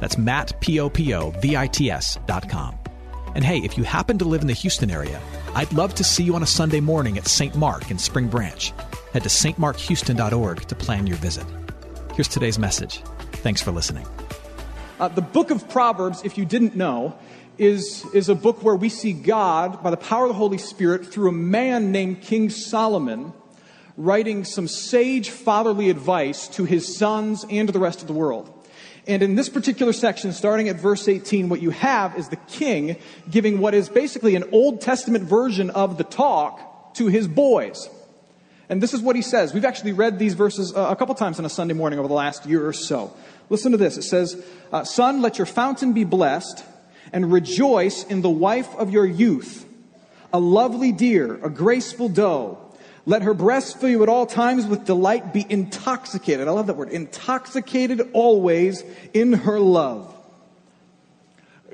That's mattpopovits.com. And hey, if you happen to live in the Houston area, I'd love to see you on a Sunday morning at St. Mark in Spring Branch. Head to stmarkhouston.org to plan your visit. Here's today's message. Thanks for listening. Uh, the book of Proverbs, if you didn't know, is, is a book where we see God, by the power of the Holy Spirit, through a man named King Solomon, writing some sage fatherly advice to his sons and to the rest of the world. And in this particular section, starting at verse 18, what you have is the king giving what is basically an Old Testament version of the talk to his boys. And this is what he says. We've actually read these verses a couple times on a Sunday morning over the last year or so. Listen to this. It says, uh, Son, let your fountain be blessed and rejoice in the wife of your youth, a lovely deer, a graceful doe. Let her breasts fill you at all times with delight. Be intoxicated. I love that word. Intoxicated always in her love.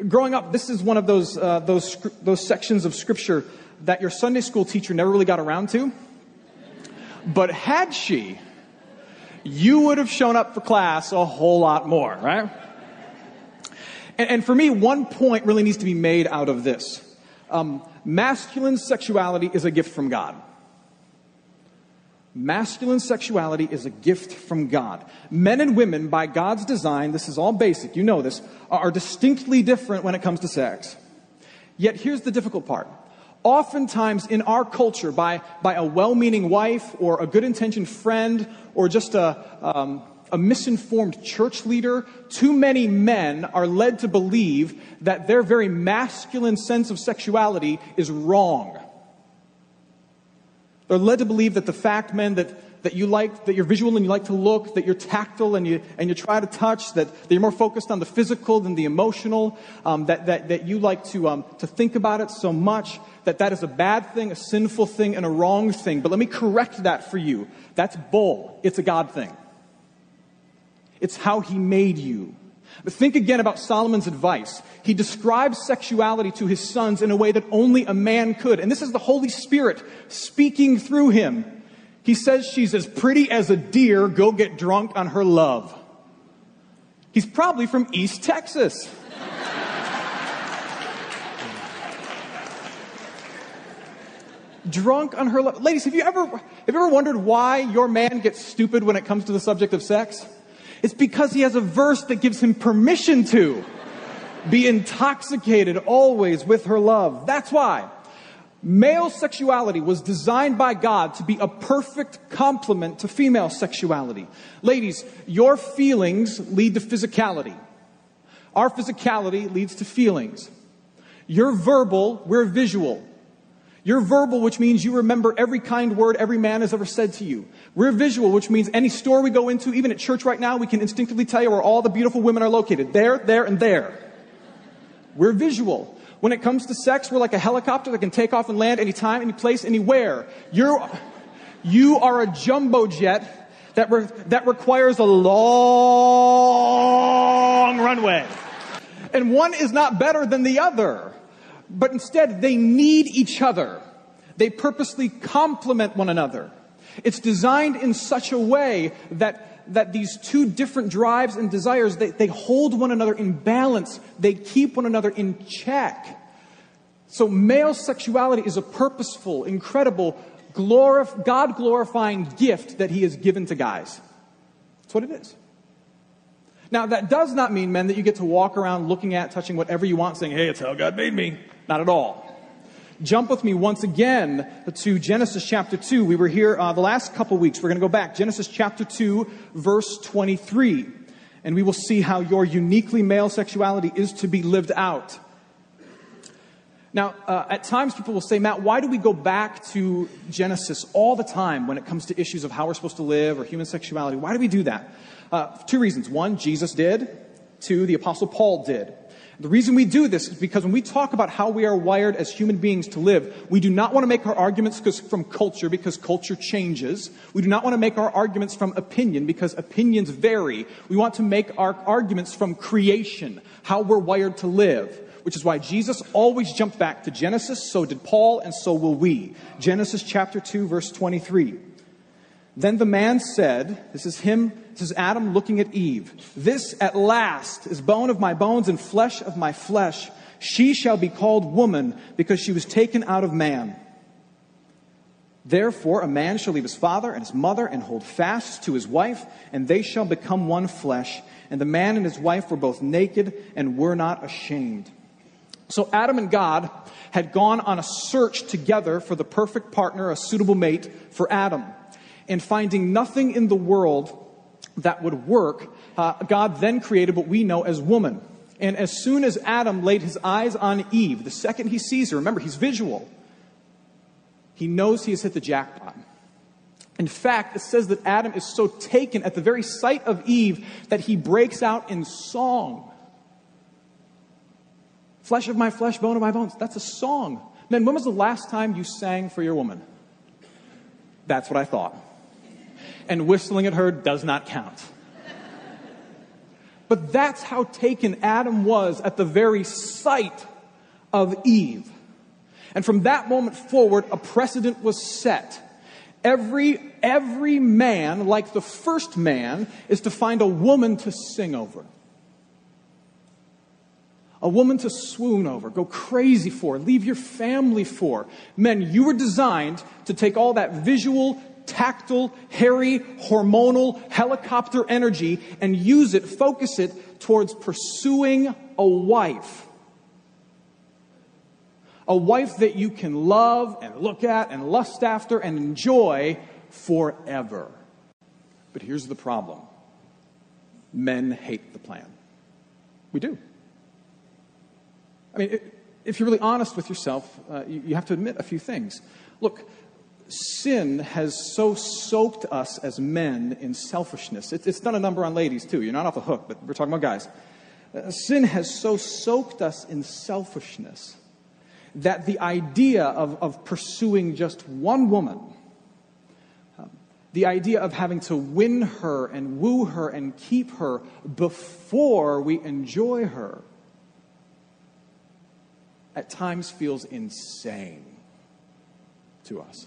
Growing up, this is one of those, uh, those, those sections of scripture that your Sunday school teacher never really got around to. But had she, you would have shown up for class a whole lot more, right? And, and for me, one point really needs to be made out of this. Um, masculine sexuality is a gift from God. Masculine sexuality is a gift from God. Men and women, by God's design, this is all basic, you know this, are distinctly different when it comes to sex. Yet here's the difficult part. Oftentimes in our culture, by, by a well meaning wife or a good intentioned friend or just a, um, a misinformed church leader, too many men are led to believe that their very masculine sense of sexuality is wrong. They're led to believe that the fact, men, that, that you like, that you're visual and you like to look, that you're tactile and you, and you try to touch, that, that you're more focused on the physical than the emotional, um, that, that, that you like to, um, to think about it so much, that that is a bad thing, a sinful thing, and a wrong thing. But let me correct that for you. That's bull. It's a God thing. It's how he made you. But think again about Solomon's advice. He describes sexuality to his sons in a way that only a man could. And this is the Holy Spirit speaking through him. He says she's as pretty as a deer. Go get drunk on her love. He's probably from East Texas. drunk on her love. Ladies, have you ever have you ever wondered why your man gets stupid when it comes to the subject of sex? It's because he has a verse that gives him permission to be intoxicated always with her love. That's why male sexuality was designed by God to be a perfect complement to female sexuality. Ladies, your feelings lead to physicality. Our physicality leads to feelings. You're verbal, we're visual. You're verbal, which means you remember every kind word every man has ever said to you. We're visual, which means any store we go into, even at church right now, we can instinctively tell you where all the beautiful women are located. There, there, and there. We're visual. When it comes to sex, we're like a helicopter that can take off and land anytime, any place, anywhere. You're, you are a jumbo jet that, re- that requires a long runway. And one is not better than the other, but instead they need each other. They purposely complement one another. It's designed in such a way that, that these two different drives and desires, they, they hold one another in balance. They keep one another in check. So male sexuality is a purposeful, incredible, glorif- God glorifying gift that he has given to guys. That's what it is. Now, that does not mean, men, that you get to walk around looking at, touching whatever you want, saying, hey, it's how God made me. Not at all. Jump with me once again to Genesis chapter 2. We were here uh, the last couple weeks. We're going to go back. Genesis chapter 2, verse 23. And we will see how your uniquely male sexuality is to be lived out. Now, uh, at times people will say, Matt, why do we go back to Genesis all the time when it comes to issues of how we're supposed to live or human sexuality? Why do we do that? Uh, two reasons. One, Jesus did. Two, the Apostle Paul did. The reason we do this is because when we talk about how we are wired as human beings to live, we do not want to make our arguments from culture because culture changes. We do not want to make our arguments from opinion because opinions vary. We want to make our arguments from creation, how we're wired to live which is why Jesus always jumped back to Genesis, so did Paul, and so will we. Genesis chapter 2, verse 23. Then the man said, This is him, is Adam looking at Eve. This at last is bone of my bones and flesh of my flesh. She shall be called woman because she was taken out of man. Therefore, a man shall leave his father and his mother and hold fast to his wife, and they shall become one flesh. And the man and his wife were both naked and were not ashamed. So Adam and God had gone on a search together for the perfect partner, a suitable mate for Adam. And finding nothing in the world that would work, uh, God then created what we know as woman. And as soon as Adam laid his eyes on Eve, the second he sees her, remember, he's visual, he knows he has hit the jackpot. In fact, it says that Adam is so taken at the very sight of Eve that he breaks out in song. Flesh of my flesh, bone of my bones. That's a song. Man, when was the last time you sang for your woman? That's what I thought. And whistling at her does not count. But that's how taken Adam was at the very sight of Eve. And from that moment forward, a precedent was set. Every, every man, like the first man, is to find a woman to sing over a woman to swoon over, go crazy for, leave your family for. Men, you were designed to take all that visual, tactile, hairy, hormonal, helicopter energy and use it, focus it towards pursuing a wife. A wife that you can love and look at and lust after and enjoy forever. But here's the problem men hate the plan. We do. I mean, if you're really honest with yourself, uh, you, you have to admit a few things. Look, sin has so soaked us as men in selfishness. It, it's done a number on ladies, too. You're not off the hook, but we're talking about guys. Uh, sin has so soaked us in selfishness that the idea of, of pursuing just one woman, um, the idea of having to win her and woo her and keep her before we enjoy her, at times feels insane to us.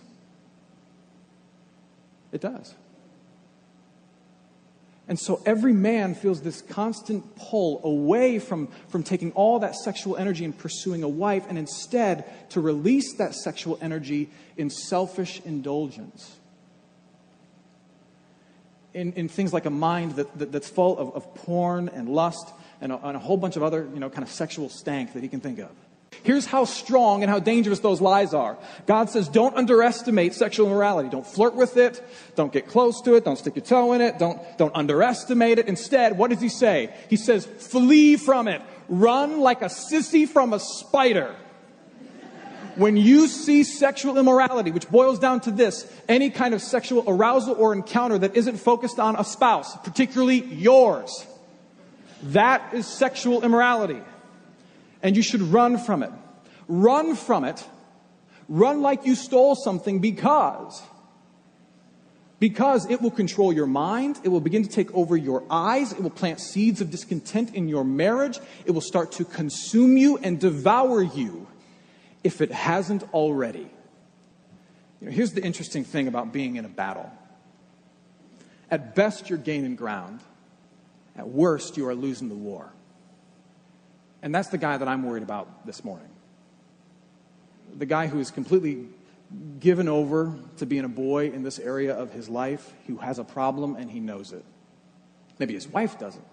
It does. And so every man feels this constant pull away from, from taking all that sexual energy and pursuing a wife, and instead to release that sexual energy in selfish indulgence. In, in things like a mind that, that that's full of, of porn and lust and a, and a whole bunch of other, you know, kind of sexual stank that he can think of. Here's how strong and how dangerous those lies are. God says, don't underestimate sexual immorality. Don't flirt with it. Don't get close to it. Don't stick your toe in it. Don't, don't underestimate it. Instead, what does he say? He says, flee from it. Run like a sissy from a spider. When you see sexual immorality, which boils down to this, any kind of sexual arousal or encounter that isn't focused on a spouse, particularly yours, that is sexual immorality and you should run from it. Run from it. Run like you stole something because Because it will control your mind, it will begin to take over your eyes, it will plant seeds of discontent in your marriage, it will start to consume you and devour you if it hasn't already. You know, here's the interesting thing about being in a battle. At best, you're gaining ground. At worst, you are losing the war. And that's the guy that I'm worried about this morning. The guy who is completely given over to being a boy in this area of his life, who has a problem and he knows it. Maybe his wife doesn't,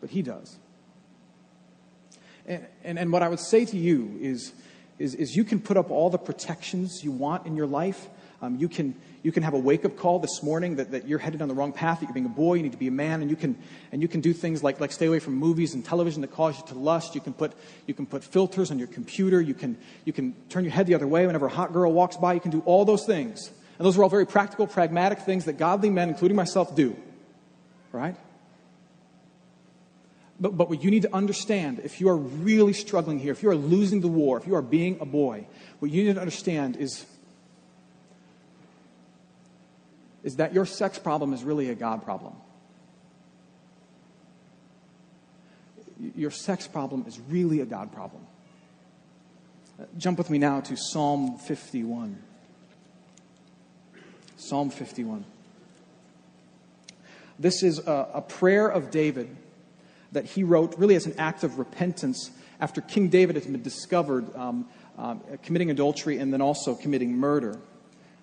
but he does. And, and, and what I would say to you is, is, is you can put up all the protections you want in your life. Um, you, can, you can have a wake up call this morning that, that you're headed on the wrong path, that you're being a boy, you need to be a man, and you can, and you can do things like, like stay away from movies and television that cause you to lust. You can put, you can put filters on your computer. You can, you can turn your head the other way whenever a hot girl walks by. You can do all those things. And those are all very practical, pragmatic things that godly men, including myself, do. Right? But, but what you need to understand, if you are really struggling here, if you are losing the war, if you are being a boy, what you need to understand is is that your sex problem is really a God problem. Your sex problem is really a God problem. Uh, jump with me now to Psalm 51. Psalm 51. This is a, a prayer of David that he wrote really as an act of repentance after King David had been discovered um, um, committing adultery and then also committing murder.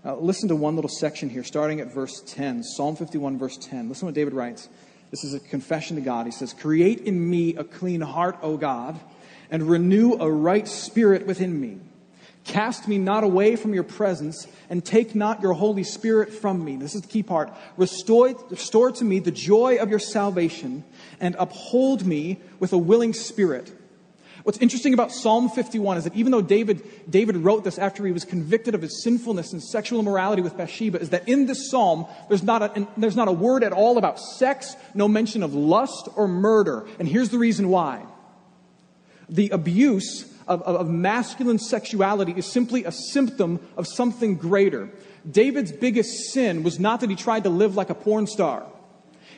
Uh, listen to one little section here, starting at verse 10, Psalm 51, verse 10. Listen to what David writes. This is a confession to God. He says, Create in me a clean heart, O God, and renew a right spirit within me. Cast me not away from your presence, and take not your Holy Spirit from me. This is the key part. Restore, restore to me the joy of your salvation, and uphold me with a willing spirit. What's interesting about Psalm 51 is that even though David, David wrote this after he was convicted of his sinfulness and sexual immorality with Bathsheba, is that in this psalm, there's not, a, there's not a word at all about sex, no mention of lust or murder. And here's the reason why. The abuse of, of, of masculine sexuality is simply a symptom of something greater. David's biggest sin was not that he tried to live like a porn star.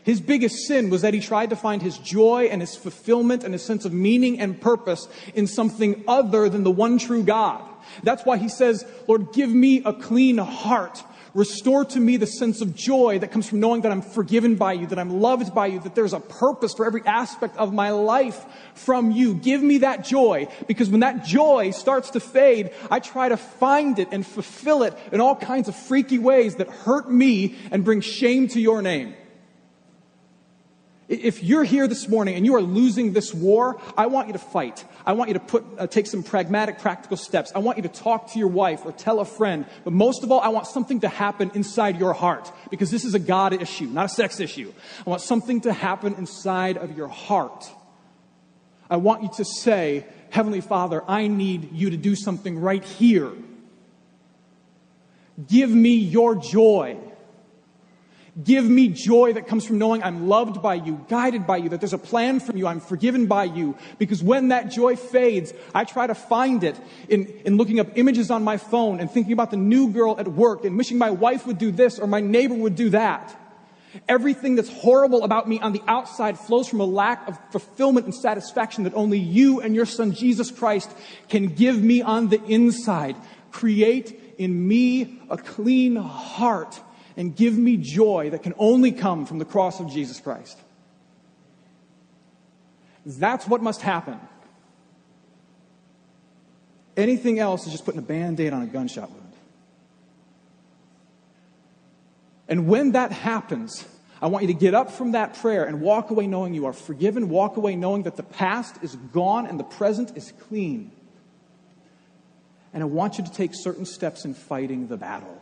His biggest sin was that he tried to find his joy and his fulfillment and his sense of meaning and purpose in something other than the one true God. That's why he says, Lord, give me a clean heart. Restore to me the sense of joy that comes from knowing that I'm forgiven by you, that I'm loved by you, that there's a purpose for every aspect of my life from you. Give me that joy because when that joy starts to fade, I try to find it and fulfill it in all kinds of freaky ways that hurt me and bring shame to your name. If you're here this morning and you are losing this war, I want you to fight. I want you to put, uh, take some pragmatic, practical steps. I want you to talk to your wife or tell a friend. But most of all, I want something to happen inside your heart because this is a God issue, not a sex issue. I want something to happen inside of your heart. I want you to say, Heavenly Father, I need you to do something right here. Give me your joy. Give me joy that comes from knowing I'm loved by you, guided by you, that there's a plan from you, I'm forgiven by you. Because when that joy fades, I try to find it in, in looking up images on my phone and thinking about the new girl at work and wishing my wife would do this or my neighbor would do that. Everything that's horrible about me on the outside flows from a lack of fulfillment and satisfaction that only you and your son Jesus Christ can give me on the inside. Create in me a clean heart and give me joy that can only come from the cross of Jesus Christ. That's what must happen. Anything else is just putting a band aid on a gunshot wound. And when that happens, I want you to get up from that prayer and walk away knowing you are forgiven, walk away knowing that the past is gone and the present is clean. And I want you to take certain steps in fighting the battle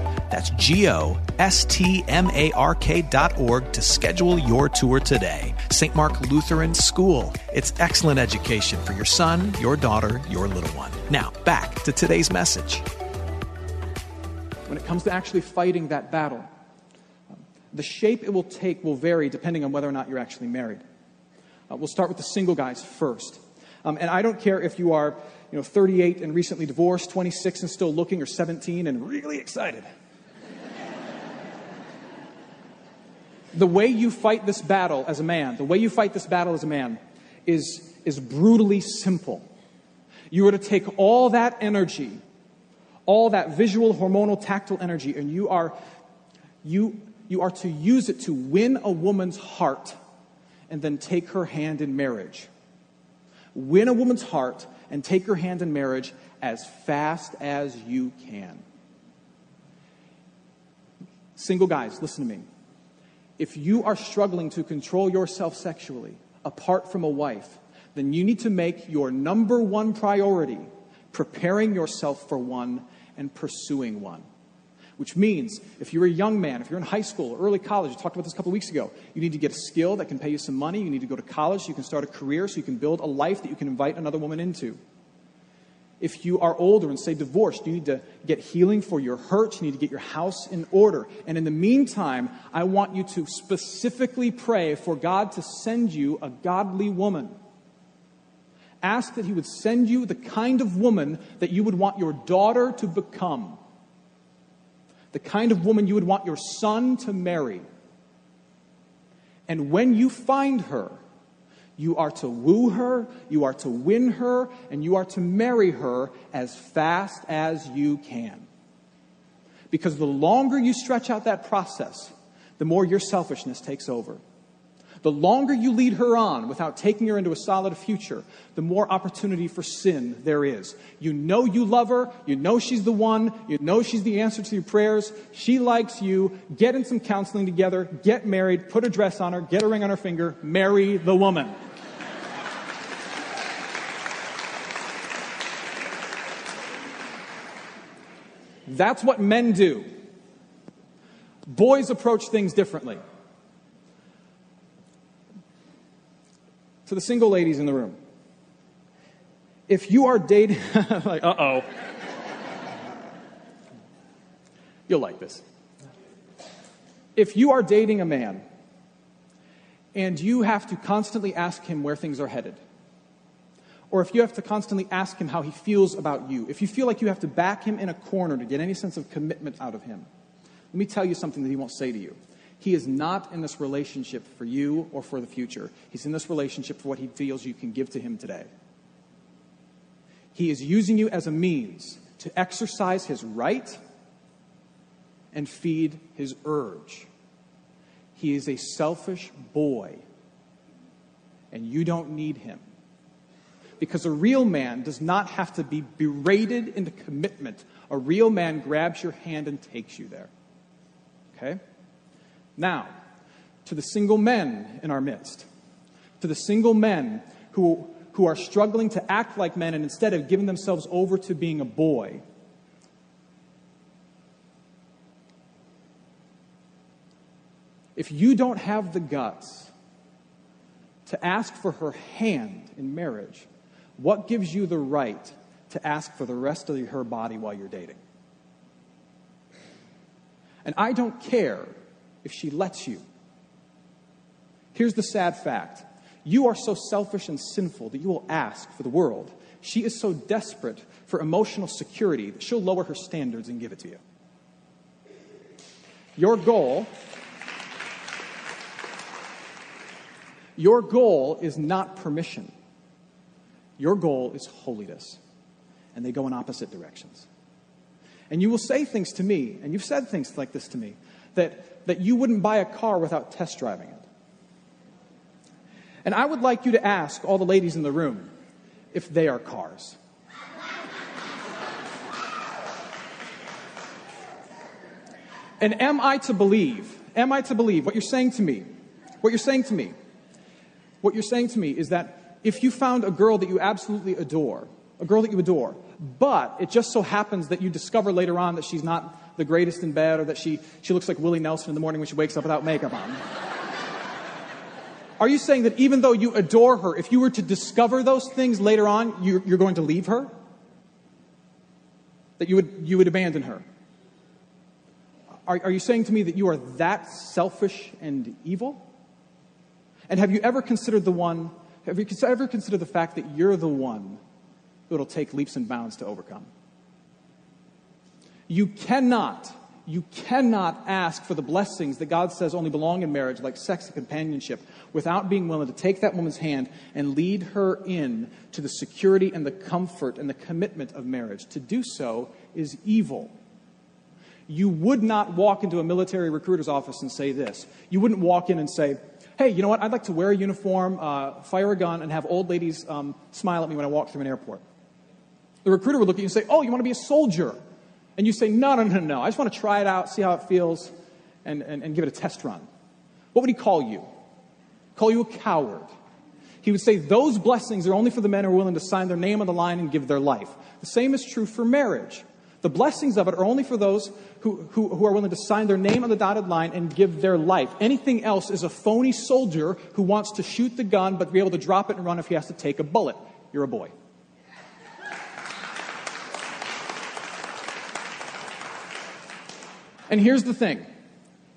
That's G O S T M A R K dot org to schedule your tour today. St. Mark Lutheran School. It's excellent education for your son, your daughter, your little one. Now, back to today's message. When it comes to actually fighting that battle, the shape it will take will vary depending on whether or not you're actually married. Uh, we'll start with the single guys first. Um, and I don't care if you are you know, 38 and recently divorced, 26 and still looking, or 17 and really excited. The way you fight this battle as a man, the way you fight this battle as a man, is, is brutally simple. You are to take all that energy, all that visual, hormonal, tactile energy, and you are, you, you are to use it to win a woman's heart and then take her hand in marriage. Win a woman's heart and take her hand in marriage as fast as you can. Single guys, listen to me. If you are struggling to control yourself sexually apart from a wife, then you need to make your number one priority preparing yourself for one and pursuing one. Which means if you're a young man, if you're in high school early college, I talked about this a couple weeks ago, you need to get a skill that can pay you some money. You need to go to college so you can start a career, so you can build a life that you can invite another woman into. If you are older and say divorced, you need to get healing for your hurts. You need to get your house in order. And in the meantime, I want you to specifically pray for God to send you a godly woman. Ask that He would send you the kind of woman that you would want your daughter to become the kind of woman you would want your son to marry. And when you find her, you are to woo her, you are to win her, and you are to marry her as fast as you can. Because the longer you stretch out that process, the more your selfishness takes over. The longer you lead her on without taking her into a solid future, the more opportunity for sin there is. You know you love her. You know she's the one. You know she's the answer to your prayers. She likes you. Get in some counseling together. Get married. Put a dress on her. Get a ring on her finger. Marry the woman. That's what men do. Boys approach things differently. To the single ladies in the room. If you are dating, like, uh oh. You'll like this. If you are dating a man and you have to constantly ask him where things are headed, or if you have to constantly ask him how he feels about you, if you feel like you have to back him in a corner to get any sense of commitment out of him, let me tell you something that he won't say to you. He is not in this relationship for you or for the future. He's in this relationship for what he feels you can give to him today. He is using you as a means to exercise his right and feed his urge. He is a selfish boy, and you don't need him. Because a real man does not have to be berated into commitment. A real man grabs your hand and takes you there. Okay? Now, to the single men in our midst, to the single men who, who are struggling to act like men and instead have given themselves over to being a boy. If you don't have the guts to ask for her hand in marriage, what gives you the right to ask for the rest of her body while you're dating? And I don't care if she lets you. Here's the sad fact you are so selfish and sinful that you will ask for the world. She is so desperate for emotional security that she'll lower her standards and give it to you. Your goal. Your goal is not permission. Your goal is holiness. And they go in opposite directions. And you will say things to me, and you've said things like this to me, that that you wouldn't buy a car without test driving it. And I would like you to ask all the ladies in the room if they are cars. And am I to believe, am I to believe what you're saying to me? What you're saying to me, what you're saying to me is that if you found a girl that you absolutely adore, a girl that you adore, but it just so happens that you discover later on that she's not the greatest in bed or that she, she looks like Willie Nelson in the morning when she wakes up without makeup on. Are you saying that even though you adore her, if you were to discover those things later on, you're, you're going to leave her? That you would, you would abandon her? Are, are you saying to me that you are that selfish and evil? And have you ever considered the one, have you ever considered the fact that you're the one it'll take leaps and bounds to overcome? You cannot you cannot ask for the blessings that God says only belong in marriage, like sex and companionship, without being willing to take that woman's hand and lead her in to the security and the comfort and the commitment of marriage. To do so is evil. You would not walk into a military recruiter's office and say this. You wouldn't walk in and say, hey, you know what? I'd like to wear a uniform, uh, fire a gun, and have old ladies um, smile at me when I walk through an airport. The recruiter would look at you and say, oh, you want to be a soldier? and you say, no, no, no, no, I just want to try it out, see how it feels, and, and, and give it a test run, what would he call you? Call you a coward. He would say those blessings are only for the men who are willing to sign their name on the line and give their life. The same is true for marriage. The blessings of it are only for those who, who, who, are willing to sign their name on the dotted line and give their life. Anything else is a phony soldier who wants to shoot the gun but be able to drop it and run if he has to take a bullet. You're a boy. And here's the thing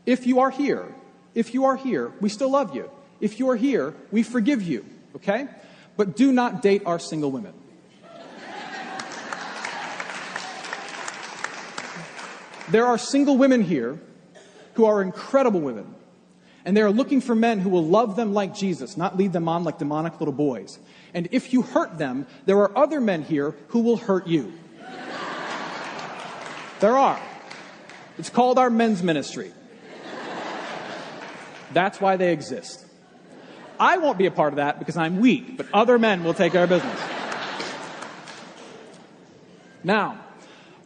if you are here, if you are here, we still love you. If you are here, we forgive you, okay? But do not date our single women. there are single women here who are incredible women. And they are looking for men who will love them like Jesus, not lead them on like demonic little boys. And if you hurt them, there are other men here who will hurt you. there are. It's called our men's ministry. That's why they exist. I won't be a part of that because I'm weak, but other men will take care of business. Now,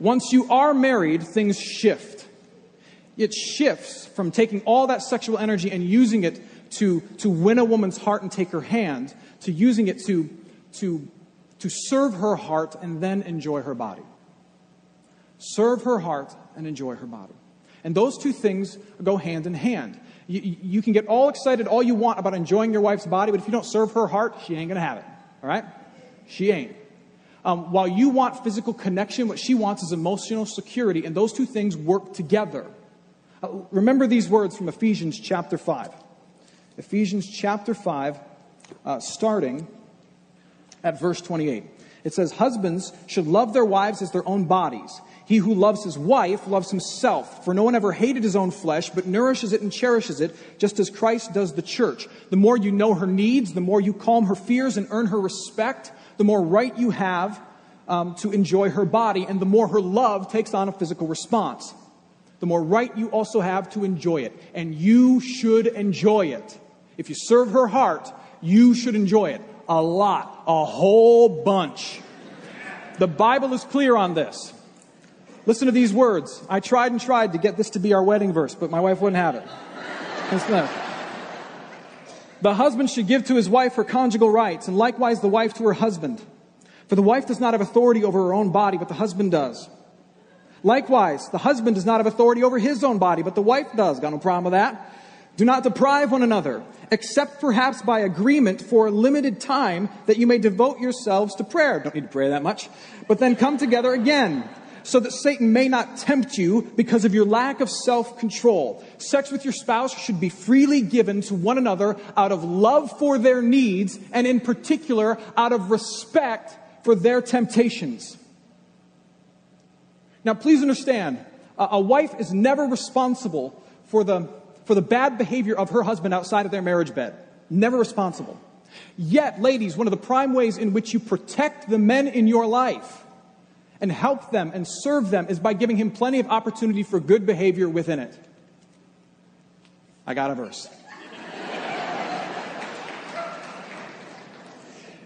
once you are married, things shift. It shifts from taking all that sexual energy and using it to, to win a woman's heart and take her hand to using it to, to, to serve her heart and then enjoy her body. Serve her heart and enjoy her body. And those two things go hand in hand. You, you, can get all excited all you want about enjoying your wife's body, but if you don't serve her heart, she ain't going to have it. All right? She ain't. Um, while you want physical connection, what she wants is emotional security, and those two things work together. Uh, remember these words from Ephesians chapter 5. Ephesians chapter 5, uh, starting at verse 28. It says, Husbands should love their wives as their own bodies. He who loves his wife loves himself, for no one ever hated his own flesh, but nourishes it and cherishes it, just as Christ does the church. The more you know her needs, the more you calm her fears and earn her respect, the more right you have um, to enjoy her body, and the more her love takes on a physical response. The more right you also have to enjoy it. And you should enjoy it. If you serve her heart, you should enjoy it. A lot. A whole bunch. The Bible is clear on this. Listen to these words. I tried and tried to get this to be our wedding verse, but my wife wouldn't have it. The husband should give to his wife her conjugal rights, and likewise the wife to her husband. For the wife does not have authority over her own body, but the husband does. Likewise, the husband does not have authority over his own body, but the wife does. Got no problem with that. Do not deprive one another, except perhaps by agreement for a limited time that you may devote yourselves to prayer. Don't need to pray that much. But then come together again so that Satan may not tempt you because of your lack of self control. Sex with your spouse should be freely given to one another out of love for their needs and, in particular, out of respect for their temptations. Now, please understand a wife is never responsible for the, for the bad behavior of her husband outside of their marriage bed. Never responsible. Yet, ladies, one of the prime ways in which you protect the men in your life and help them and serve them is by giving him plenty of opportunity for good behavior within it. I got a verse.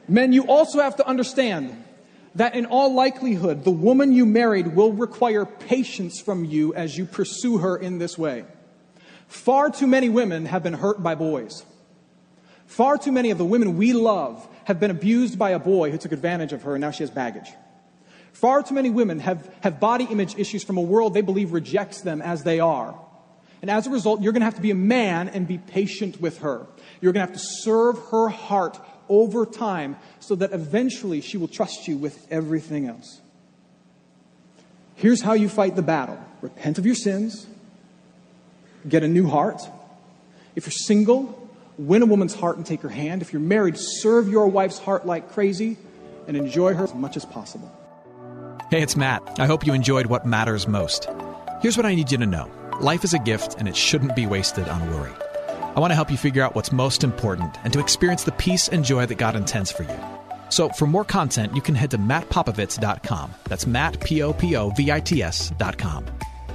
Men, you also have to understand that in all likelihood, the woman you married will require patience from you as you pursue her in this way. Far too many women have been hurt by boys. Far too many of the women we love have been abused by a boy who took advantage of her and now she has baggage. Far too many women have, have body image issues from a world they believe rejects them as they are. And as a result, you're going to have to be a man and be patient with her. You're going to have to serve her heart over time so that eventually she will trust you with everything else. Here's how you fight the battle repent of your sins, get a new heart. If you're single, win a woman's heart and take her hand. If you're married, serve your wife's heart like crazy and enjoy her as much as possible. Hey, it's Matt. I hope you enjoyed what matters most. Here's what I need you to know life is a gift, and it shouldn't be wasted on worry. I want to help you figure out what's most important and to experience the peace and joy that God intends for you. So, for more content, you can head to mattpopovits.com. That's Matt, P O P O V I T S.com.